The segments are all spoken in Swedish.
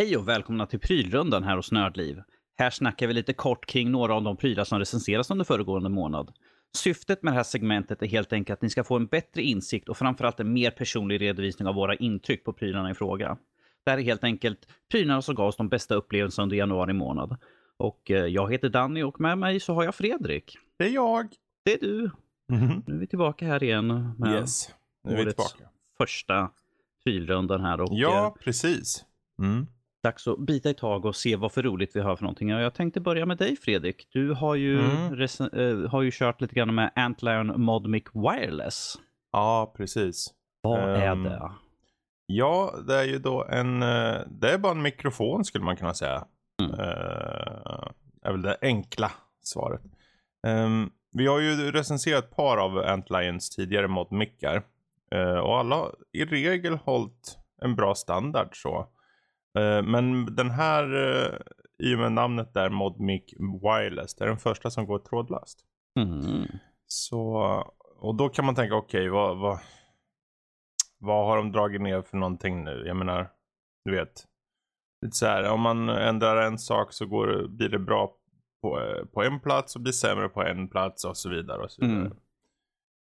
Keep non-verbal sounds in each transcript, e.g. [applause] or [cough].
Hej och välkomna till prylrundan här hos Nördliv. Här snackar vi lite kort kring några av de prylar som recenseras under föregående månad. Syftet med det här segmentet är helt enkelt att ni ska få en bättre insikt och framförallt en mer personlig redovisning av våra intryck på prylarna i fråga. Det här är helt enkelt prylarna som gav oss de bästa upplevelserna under januari månad. Och eh, jag heter Danny och med mig så har jag Fredrik. Det är jag. Det är du. Mhm. Nu är vi tillbaka här igen med Yes, nu är vi tillbaka. första prylrundan här. Och, eh, Ja, precis. Mm. Dags att bita i tag och se vad för roligt vi har för någonting. Och Jag tänkte börja med dig Fredrik. Du har ju, Mm. eh, har ju kört lite grann med Antlion Modmic Wireless. Ja, precis. Vad är Ehm, det? Ja, det är ju då en, eh, det är bara en mikrofon skulle man kunna säga. Mm. Eh, är väl det enkla svaret. Ehm, vi har ju recenserat ett par av Antlions tidigare modmickar. Uh, och alla i regel hållit en bra standard så. Eh, men den här, uh, i och med namnet där, Modmic Wireless, det är den första som går trådlöst. Mm. Så, och då kan man tänka, okej, vad, vad, vad har de dragit ner för någonting nu? Jag menar, du vet. Lite så här, om man ändrar en sak så går, blir det bra på, eh, på en plats och blir sämre på en plats och så vidare. Och så vidare. Mm.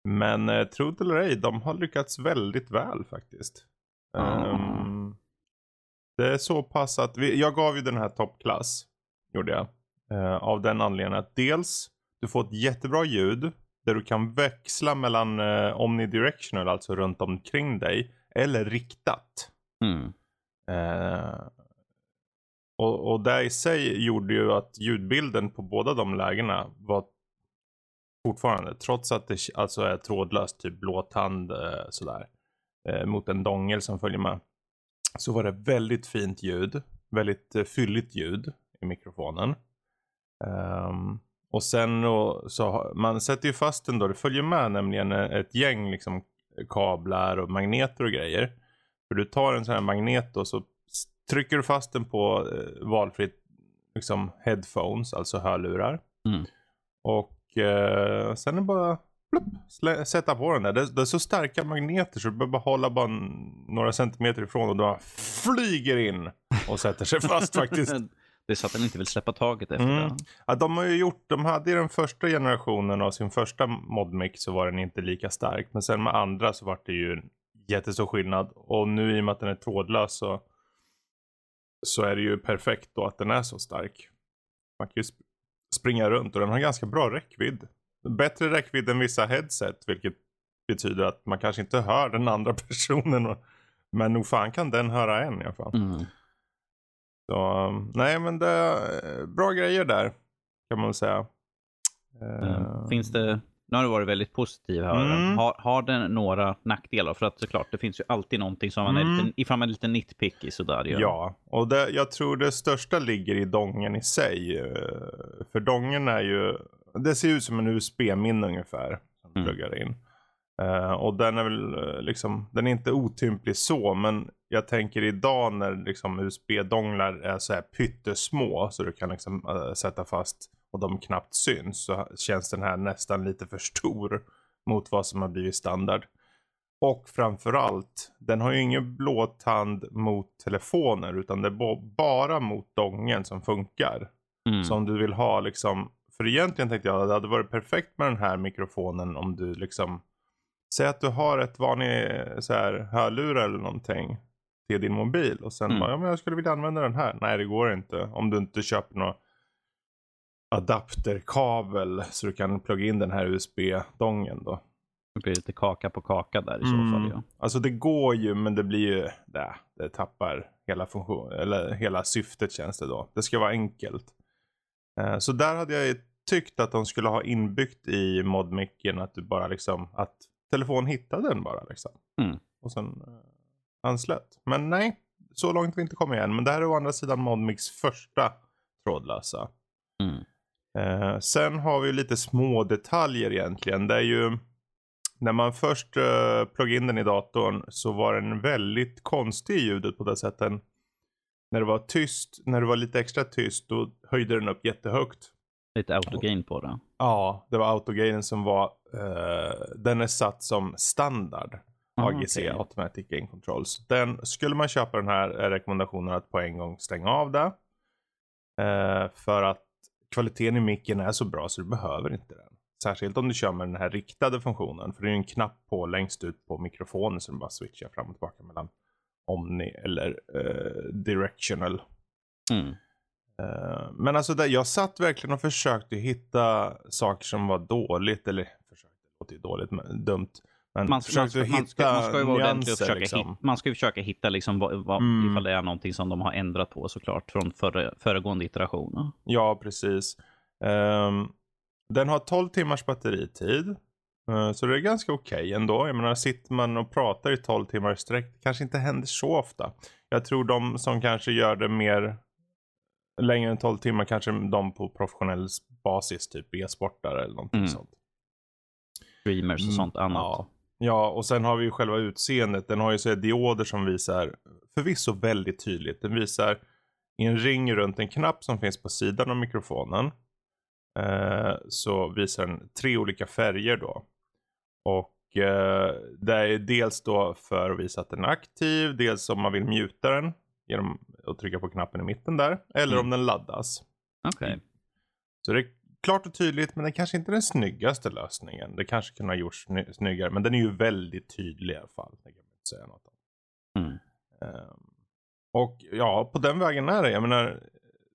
Men eh, tro det eller ej, de har lyckats väldigt väl faktiskt. Ah. Ehm, det är så pass att, vi, jag gav ju den här toppklass, gjorde jag. Eh, av den anledningen att dels, du får ett jättebra ljud där du kan växla mellan uh, omnidirectional, alltså runt omkring dig, eller riktat. Mm. Eh, och, och det i sig gjorde ju att ljudbilden på båda de lägena var fortfarande, trots att det alltså är trådlöst, typ blåtand eh, sådär, eh, mot en dongel som följer med. Så var det väldigt fint ljud, väldigt eh, fylligt ljud i mikrofonen. Ehm, och sen och, så man sätter ju fast den då, det följer med nämligen eh, ett gäng liksom kablar och magneter och grejer. För du tar en sån här magnet och så trycker du fast den på eh, valfritt liksom headphones, alltså hörlurar. Mm. Och eh, sen är det bara plupp, sätta på den där. Det, det är så starka magneter så du behöver bara hålla bara några centimeter ifrån och då flyger in och sätter sig fast faktiskt. [laughs] det är så att den inte vill släppa taget efter Mm. det. Ja, de har ju gjort, de hade i den första generationen av sin första modmic så var den inte lika stark. Men sen med andra så var det ju en jättestor skillnad. Och nu i och med att den är trådlös så, så är det ju perfekt då att den är så stark. Man kan ju sp- springa runt och den har ganska bra räckvidd. Bättre räckvidd än vissa headset vilket betyder att man kanske inte hör den andra [laughs] personen. Men nog fan kan den höra en i alla fall. Mm. Så, um, nej men det är bra grejer där. Kan man säga. Eh, Eh, Finns det, nu har du varit väldigt positiv här. Mm. Har, har den några nackdelar? För att såklart, det finns ju alltid någonting som man är Mm. lite, ifall man är lite nitpicky sådär. ju. Ja, och det, jag tror det största ligger i dongen i sig. eh, För dongen är ju, det ser ut som en USB-minne ungefär. Som Mm. pluggar in. Eh, och den är väl eh, liksom, den är inte otymplig så, men jag tänker idag när liksom USB-donglar är så här pyttesmå så du kan liksom eh, sätta fast och de knappt syns så känns den här nästan lite för stor mot vad som har blivit standard. Och framförallt, den har ju ingen blåtand mot telefoner utan det är bara mot dongen som funkar. Mm. Så om du vill ha liksom, för egentligen tänkte jag att det hade varit perfekt med den här mikrofonen om du liksom, säg att du har ett vanligt så här hörlurar eller någonting till din mobil och sen Mm. bara, ja men jag skulle vilja använda den här. Nej det går inte om du inte köper någon adapterkabel så du kan plugga in den här USB-dongen då. Det blir lite kaka på kaka där i så Mm. fall. Ja. Alltså det går ju men det blir ju, det, det tappar hela funktion, eller hela syftet känns det då. Det ska vara enkelt. Eh, så där hade jag tyckt att de skulle ha inbyggt i modmicken att du bara liksom, att telefon hittade den bara liksom. Mm. Och sen eh, anslöt. Men nej, så långt vi inte kommit än. Men det här är å andra sidan modmix första trådlösa. Mm. Eh, sen har vi lite små detaljer egentligen. Det är ju när man först uh, pluggade in den i datorn så var den väldigt konstig i ljudet på det sättet. När det var tyst, när det var lite extra tyst då höjde den upp jättehögt. Lite autogain på det. Ja, det var autogainen som var, eh, den är satt som standard. AGC, okej. Automatic Gain Controls. Den, skulle man köpa den här är rekommendationen att på en gång stänga av det. Eh, för att kvaliteten i micken är så bra så du behöver inte den. Särskilt om du kör med den här riktade funktionen. För det är ju en knapp på längst ut på mikrofonen som bara switchar fram och tillbaka mellan Omni eller eh, Directional. Mm. Eh, men alltså där, jag satt verkligen och försökte hitta saker som var dåligt. Eller försökte, det låter ju dåligt, men dumt. Men Man, man, ska, man, ska, man ska ju vara ordentlig och försöka, liksom. hitta, man ska ju försöka hitta liksom vad, vad, Mm. ifall det är någonting som de har ändrat på såklart från före, föregående iterationer. Ja, precis. Ehm, den har 12 timmars batteritid. Eh, så det är ganska okej ändå. Jag menar, sitter man och pratar i 12 timmar i sträck, det kanske inte händer så ofta. Jag tror de som kanske gör det mer längre än 12 timmar, kanske de på professionell basis, typ e-sportare eller någonting Mm. sånt. Streamers och Mm, sånt annat. Ja. Ja, och sen har vi ju själva utseendet. Den har ju så dioder som visar, förvisso väldigt tydligt, den visar i en ring runt en knapp som finns på sidan av mikrofonen. Eh, så visar den tre olika färger då. Och eh, det är dels då för att visa att den är aktiv, dels om man vill muta den genom att trycka på knappen i mitten där, eller Mm. om den laddas. Okej. Så det klart och tydligt, men det kanske inte är den snyggaste lösningen. Det kanske kunde ha gjorts sny- snyggare, men den är ju väldigt tydlig i alla fall. Det kan man inte säga något om. Mm. Ehm, och ja, på den vägen är det. Jag menar,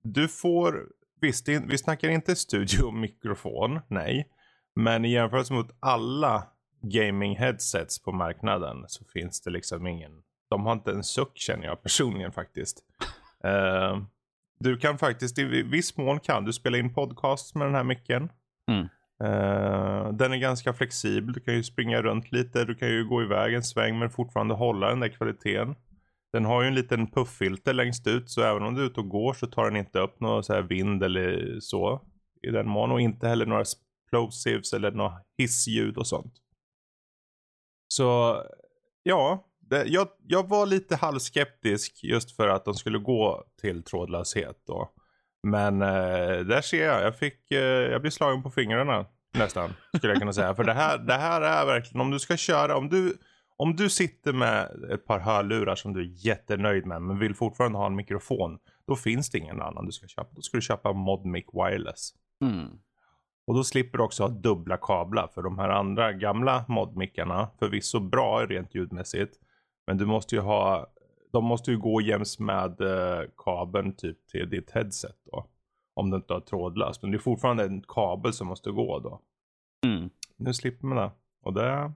du får, visst, det, vi snackar inte studio och mikrofon, nej. Men i jämförelse mot alla gaming headsets på marknaden så finns det liksom ingen, de har inte en suck känner jag personligen faktiskt. [laughs] Ehm, du kan faktiskt, i viss mån kan du spela in podcast med den här micken. Mm. Eh, den är ganska flexibel, du kan ju springa runt lite, du kan ju gå iväg en sväng men fortfarande hålla den där kvaliteten. Den har ju en liten pufffilter längst ut så även om du är ute och går så tar den inte upp någon så här vind eller så i den mån och inte heller några explosives eller några hissljud och sånt. Så ja, det, jag, jag var lite halvskeptisk just för att de skulle gå till trådlöshet då. Men eh, där ser jag, jag fick, eh, jag blir slagen på fingrarna nästan skulle jag kunna säga. För det här, det här är verkligen, om du ska köra, om du, om du sitter med ett par hörlurar som du är jättenöjd med men vill fortfarande ha en mikrofon. Då finns det ingen annan du ska köpa. Då ska du köpa Modmic Wireless. Mm. Och då slipper du också ha dubbla kablar för de här andra gamla modmickarna förvisso bra rent ljudmässigt. Men du måste ju ha, de måste ju gå jäms med eh, kabeln typ till ditt headset då. Om du inte har trådlöst. Men det är fortfarande en kabel som måste gå då. Mm. Nu slipper man det. Och det är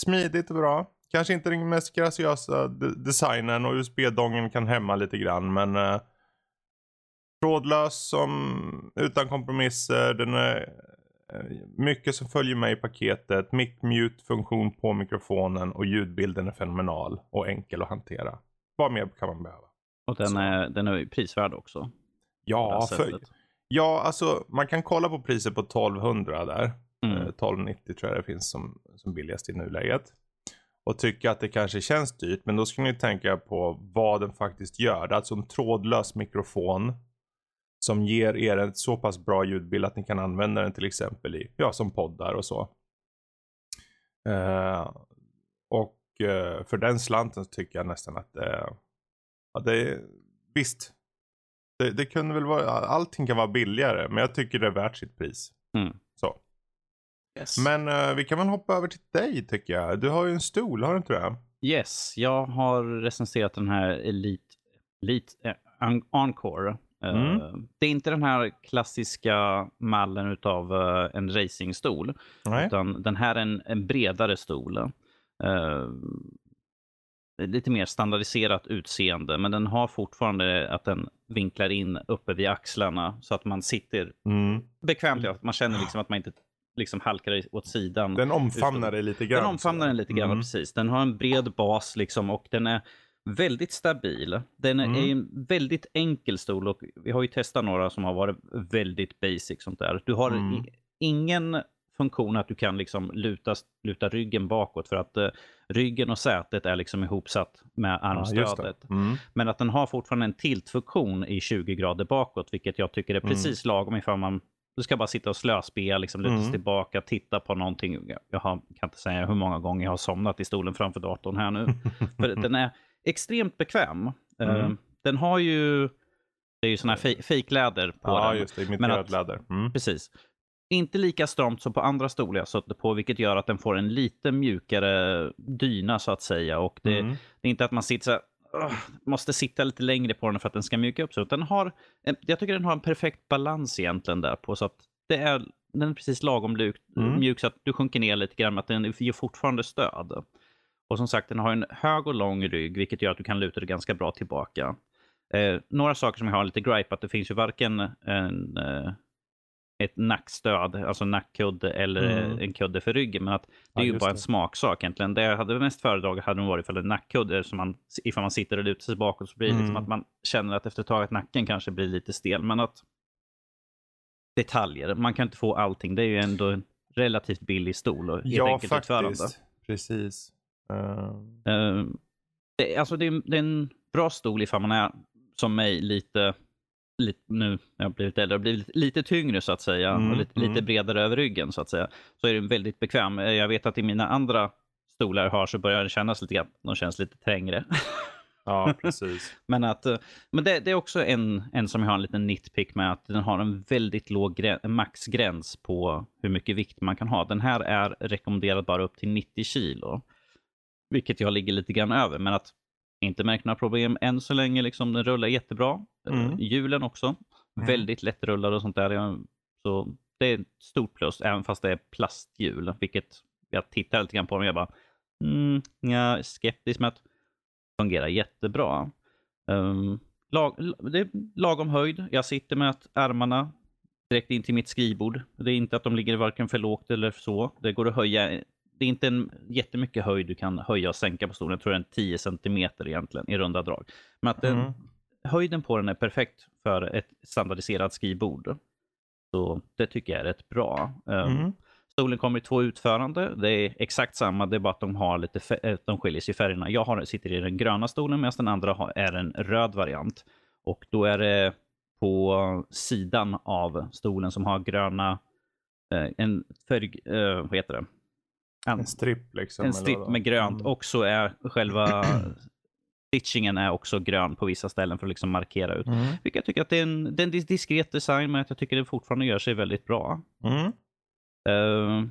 smidigt och bra. Kanske inte den mest graciösa de- designen och USB-dongen kan hämma lite grann men eh, trådlös som utan kompromisser. Den är mycket som följer med i paketet. Mic mute funktion på mikrofonen och ljudbilden är fenomenal och enkel att hantera. Vad mer kan man behöva? Och den är, den är prisvärd också. Ja, för, ja, alltså man kan kolla på priset på 1200 där. Mm. Eh, 1290 tror jag det finns som, som billigast i nuläget. Och tycka att det kanske känns dyrt. Men då ska ni tänka på vad den faktiskt gör. Det är alltså en trådlös mikrofon. Som ger er en så pass bra ljudbild att ni kan använda den till exempel i, ja som poddar och så. Eh, och eh, för den slanten så tycker jag nästan att det, ja, det visst. Det, det kunde väl vara, allting kan vara billigare. Men jag tycker det är värt sitt pris. Mm. Så. Yes. Men eh, vi kan väl hoppa över till dig tycker jag. Du har ju en stol, har du inte det? Yes, jag har recenserat den här Elite, Elite eh, En- Encore. Eh, Mm. Det är inte den här klassiska mallen utav eh, en racingstol. Nej. Utan den här är en, en bredare stol. Eh, är lite mer standardiserat utseende, men den har fortfarande att den vinklar in uppe vid axlarna så att man sitter Mm. bekvämt. Att man känner liksom att man inte liksom halkar åt sidan. Den omfamnar dig lite grann. Den omfamnar den lite grann, Mm. precis. Den har en bred bas liksom och den är väldigt stabil. Den är Mm. är en väldigt enkel stol och vi har ju testat några som har varit väldigt basic sånt där. Du har Mm. ingen funktion att du kan liksom luta, luta ryggen bakåt för att eh, ryggen och sätet är liksom ihopsatt med Ja, armstödet. Mm. Men att den har fortfarande en tiltfunktion i 20 grader bakåt, vilket jag tycker är Mm. precis lagom ifall man du ska bara sitta och slöspela, liksom, luta sig Mm. tillbaka, titta på någonting. Jag, jag har, kan inte säga hur många gånger jag har somnat i stolen framför datorn här nu. [laughs] För den är extremt bekväm. Eh, Mm. Den har ju, det är ju sådana här fej- fejkläder på ja, den. just det. Imiterat läder. Mm. Precis. Inte lika stramt som på andra stolar jag suttit på, vilket gör att den får en lite mjukare dyna så att säga. Och det, Mm. det är inte att man sitter så här, "Ugh", måste sitta lite längre på den för att den ska mjuka upp sig. Den har, en- jag tycker den har en perfekt balans egentligen där på. Så att det är, den är precis lagom mjuk, Mm. mjuk så att du sjunker ner lite grann, men att den ger fortfarande stöd. Och som sagt, den har en hög och lång rygg, vilket gör att du kan luta dig ganska bra tillbaka. Eh, några saker som jag har lite gripe, att det finns ju varken en, eh, ett nackstöd, alltså nackkudde eller Mm. en kudde för ryggen. Men att det Ja, är ju bara en det. smaksak egentligen. Det jag hade mest föredragit hade nog varit ifall en nackkudde, som man, ifall man sitter och lutar sig bakåt så blir det liksom Mm. att man känner att efter ett tag att nacken kanske blir lite stel. Men att detaljer, man kan inte få allting. Det är ju ändå en relativt billig stol och Ja, enkelt utförande. faktiskt. Precis. Eh, det, alltså det, är, det är en bra stol ifall man är som mig lite, lite nu när jag blivit äldre, blivit lite tyngre så att säga Mm, och lite, mm. lite bredare över ryggen så att säga. Så är den väldigt bekväm. Eh, Jag vet att i mina andra stolar jag har så börjar det kännas lite grann, de känns lite trängre. [laughs] ja, precis. men att, eh, men det, det är också en, en som jag har en liten nitpick med att den har en väldigt låg grä- maxgräns på hur mycket vikt man kan ha. Den här är rekommenderad bara upp till 90 kilo. Vilket jag ligger lite grann över, men att inte märkt några problem än så länge. Liksom, den rullar jättebra. Mm. Mm. Hjulen också. Mm. Väldigt lättrullade och sånt där. Så det är ett stort plus, även fast det är plasthjul. Vilket jag tittar lite grann på dem och jag bara, mm, jag är skeptisk med att det fungerar jättebra. Um, lag, det är lagom höjd. Jag sitter med att armarna direkt in till mitt skrivbord. Det är inte att de ligger varken för lågt eller så. Det går att höja. Det är inte en jättemycket höjd du kan höja och sänka på stolen. Jag tror det är en 10 centimeter egentligen i runda drag. Men att den, Mm. höjden på den är perfekt för ett standardiserat skrivbord. Så det tycker jag är rätt bra. Um, Mm. Stolen kommer i två utförande. Det är exakt samma, det är bara att de, har lite eh, de skiljer sig i färgerna. Jag har, sitter i den gröna stolen medan den andra har, är en röd variant. Och då är det på sidan av stolen som har gröna, eh, en färg, eh, vad heter det? En, En stripp liksom. en stripp med grönt Mm. och så är själva [clears throat] stitchingen är också grön på vissa ställen för att liksom markera ut. Mm. Vilket jag tycker att det är en, det är en dis- diskret design men att jag tycker det fortfarande gör sig väldigt bra. Mm. Eh,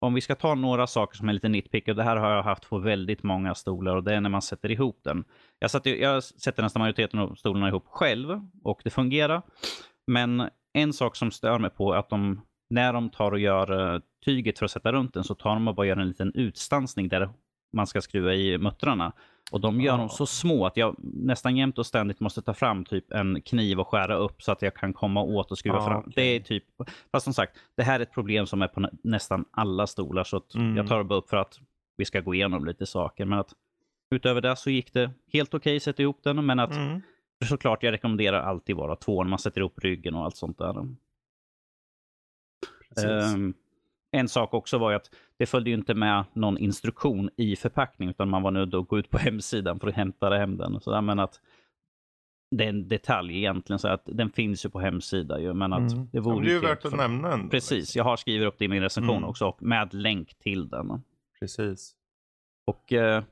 om vi ska ta några saker som är lite nitpick, och det här har jag haft på väldigt många stolar och det är när man sätter ihop den. Jag, satte, jag sätter nästan majoriteten av stolarna ihop själv och det fungerar. Men en sak som stör mig på är att de, när de tar och gör eh, tyget för att sätta runt den så tar de och bara gör en liten utstansning där man ska skruva i muttrarna. Och de gör Ah. dem så små att jag nästan jämt och ständigt måste ta fram typ en kniv och skära upp så att jag kan komma åt och skruva Ah, fram. okej. Det är typ, fast som sagt, det här är ett problem som är på nä- nästan alla stolar så Mm. jag tar det bara upp för att vi ska gå igenom lite saker. Men att utöver det så gick det helt okej att sätta ihop den, men att Mm. såklart jag rekommenderar alltid vara två när man sätter ihop ryggen och allt sånt där. Precis. En sak också var ju att det följde ju inte med någon instruktion i förpackning utan man var nödd att gå ut på [laughs] hemsidan för att hämta hem den. Så där, men att det är en detalj egentligen, så att den finns ju på hemsidan ju, men att Mm. det Ja, vore men det är ju värt att för- nämna ändå. Precis, liksom. jag har skrivit upp det i min recension Mm. också och med länk till den. Precis. Och eh,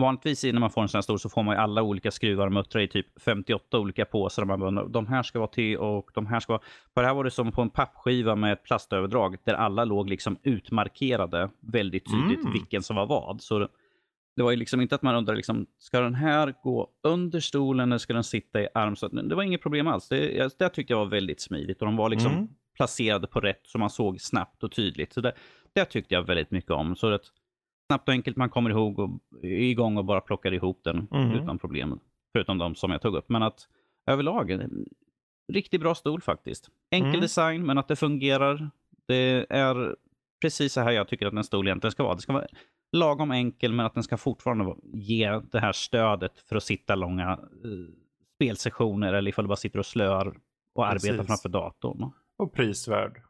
vanligtvis när man får en sån här stor så får man ju alla olika skruvar och muttrar i typ 58 olika påsar. Man bara, de här ska vara till och de här ska vara... På det här var det som på en pappskiva med ett plastöverdrag där alla låg liksom utmarkerade väldigt tydligt Mm. vilken som var vad. Så det, var ju liksom inte att man undrade, liksom, ska den här gå under stolen eller ska den sitta i arm? Så det var inget problem alls. Det, det tyckte jag var väldigt smidigt och de var liksom Mm. placerade på rätt så man såg snabbt och tydligt. Så det, det tyckte jag väldigt mycket om. Så att snabbt och enkelt man kommer ihåg och igång och bara plockar ihop den Mhm. utan problem. Förutom de som jag tog upp. Men att överlag, riktigt bra stol faktiskt. Enkel Mm. design, men att det fungerar. Det är precis så här jag tycker att en stol egentligen ska vara. Det ska vara lagom enkel, men att den ska fortfarande ge det här stödet för att sitta långa eh, spelsessioner eller ifall du bara sitter och slöar och arbetar Precis. framför datorn. Och prisvärd.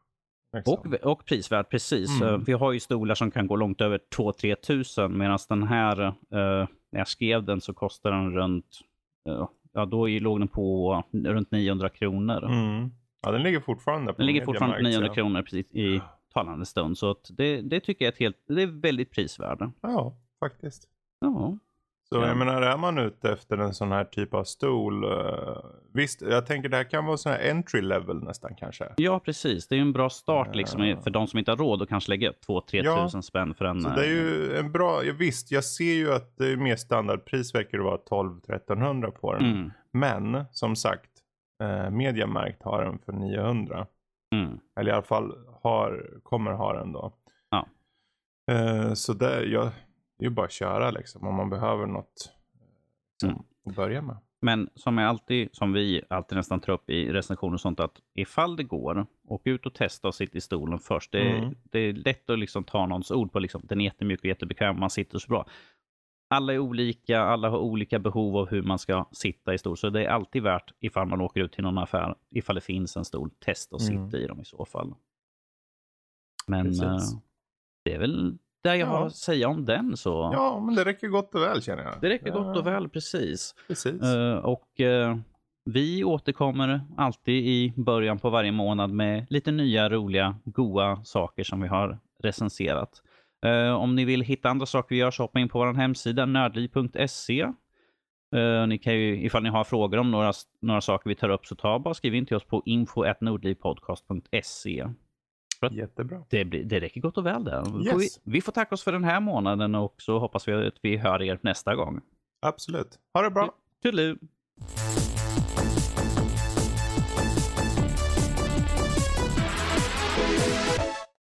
Och, och prisvärd, precis. Mm. Eh, Vi har ju stolar som kan gå långt över 2-3 tusen medan den här, eh, när jag skrev den så kostade den runt, eh, ja då låg den på runt 900 kronor. Mm. Ja, den ligger fortfarande på Den ligger fortfarande på 900 ja. kronor precis i talande stund. Så det, det tycker jag är, helt, det är väldigt prisvärda. Ja, faktiskt. Ja. Så Ja. jag menar, är man ute efter en sån här typ av stol. eh, visst, jag tänker det här kan vara sån här entry level nästan kanske. ja, precis. Det är en bra start liksom, Ja. för de som inte har råd att kanske lägga 2-3 Ja. tusen spänn för en... Så det är eh, ju en bra, ja, visst jag ser ju att det är mer standardpris verkar det vara 12-1300 på den. Mm, Men som sagt, eh, Mediamarkt har den för 900. mm. Eller i alla fall har, kommer ha den då. Ja. Eh, så det, ja, det är ju bara att köra liksom om man behöver något liksom, Mm. att börja med. Men som, jag alltid, som vi alltid nästan tar upp i recensioner och sånt, att ifall det går, åk ut och testa och sitta i stolen först. Det, Mm. det är lätt att liksom ta någons ord på liksom, den är jättemjuk och jättebekväm, man sitter så bra. Alla är olika, alla har olika behov av hur man ska sitta i stol. Så det är alltid värt, ifall man åker ut till någon affär, ifall det finns en stol, testa att Mm. sitta i dem i så fall. Men eh, det är väl det jag har Ja. att säga om den. så. Ja, men det räcker gott och väl känner jag. Det räcker Ja, gott och väl, precis. Precis. Eh, och eh, vi återkommer alltid i början på varje månad med lite nya roliga, goa saker som vi har recenserat. Eh, om ni vill hitta andra saker vi gör så hoppa in på vår hemsida nördliv.se. Eh, ni kan ju, ifall ni har frågor om några, några saker vi tar upp så ta bara skriv in till oss på info.nordlivpodcast.se. Jättebra. Det, blir, det räcker gott och väl. Får Yes. Vi, vi får tacka oss för den här månaden och så hoppas vi att vi hör er nästa gång. Absolut. Ha det bra. Toodaloo!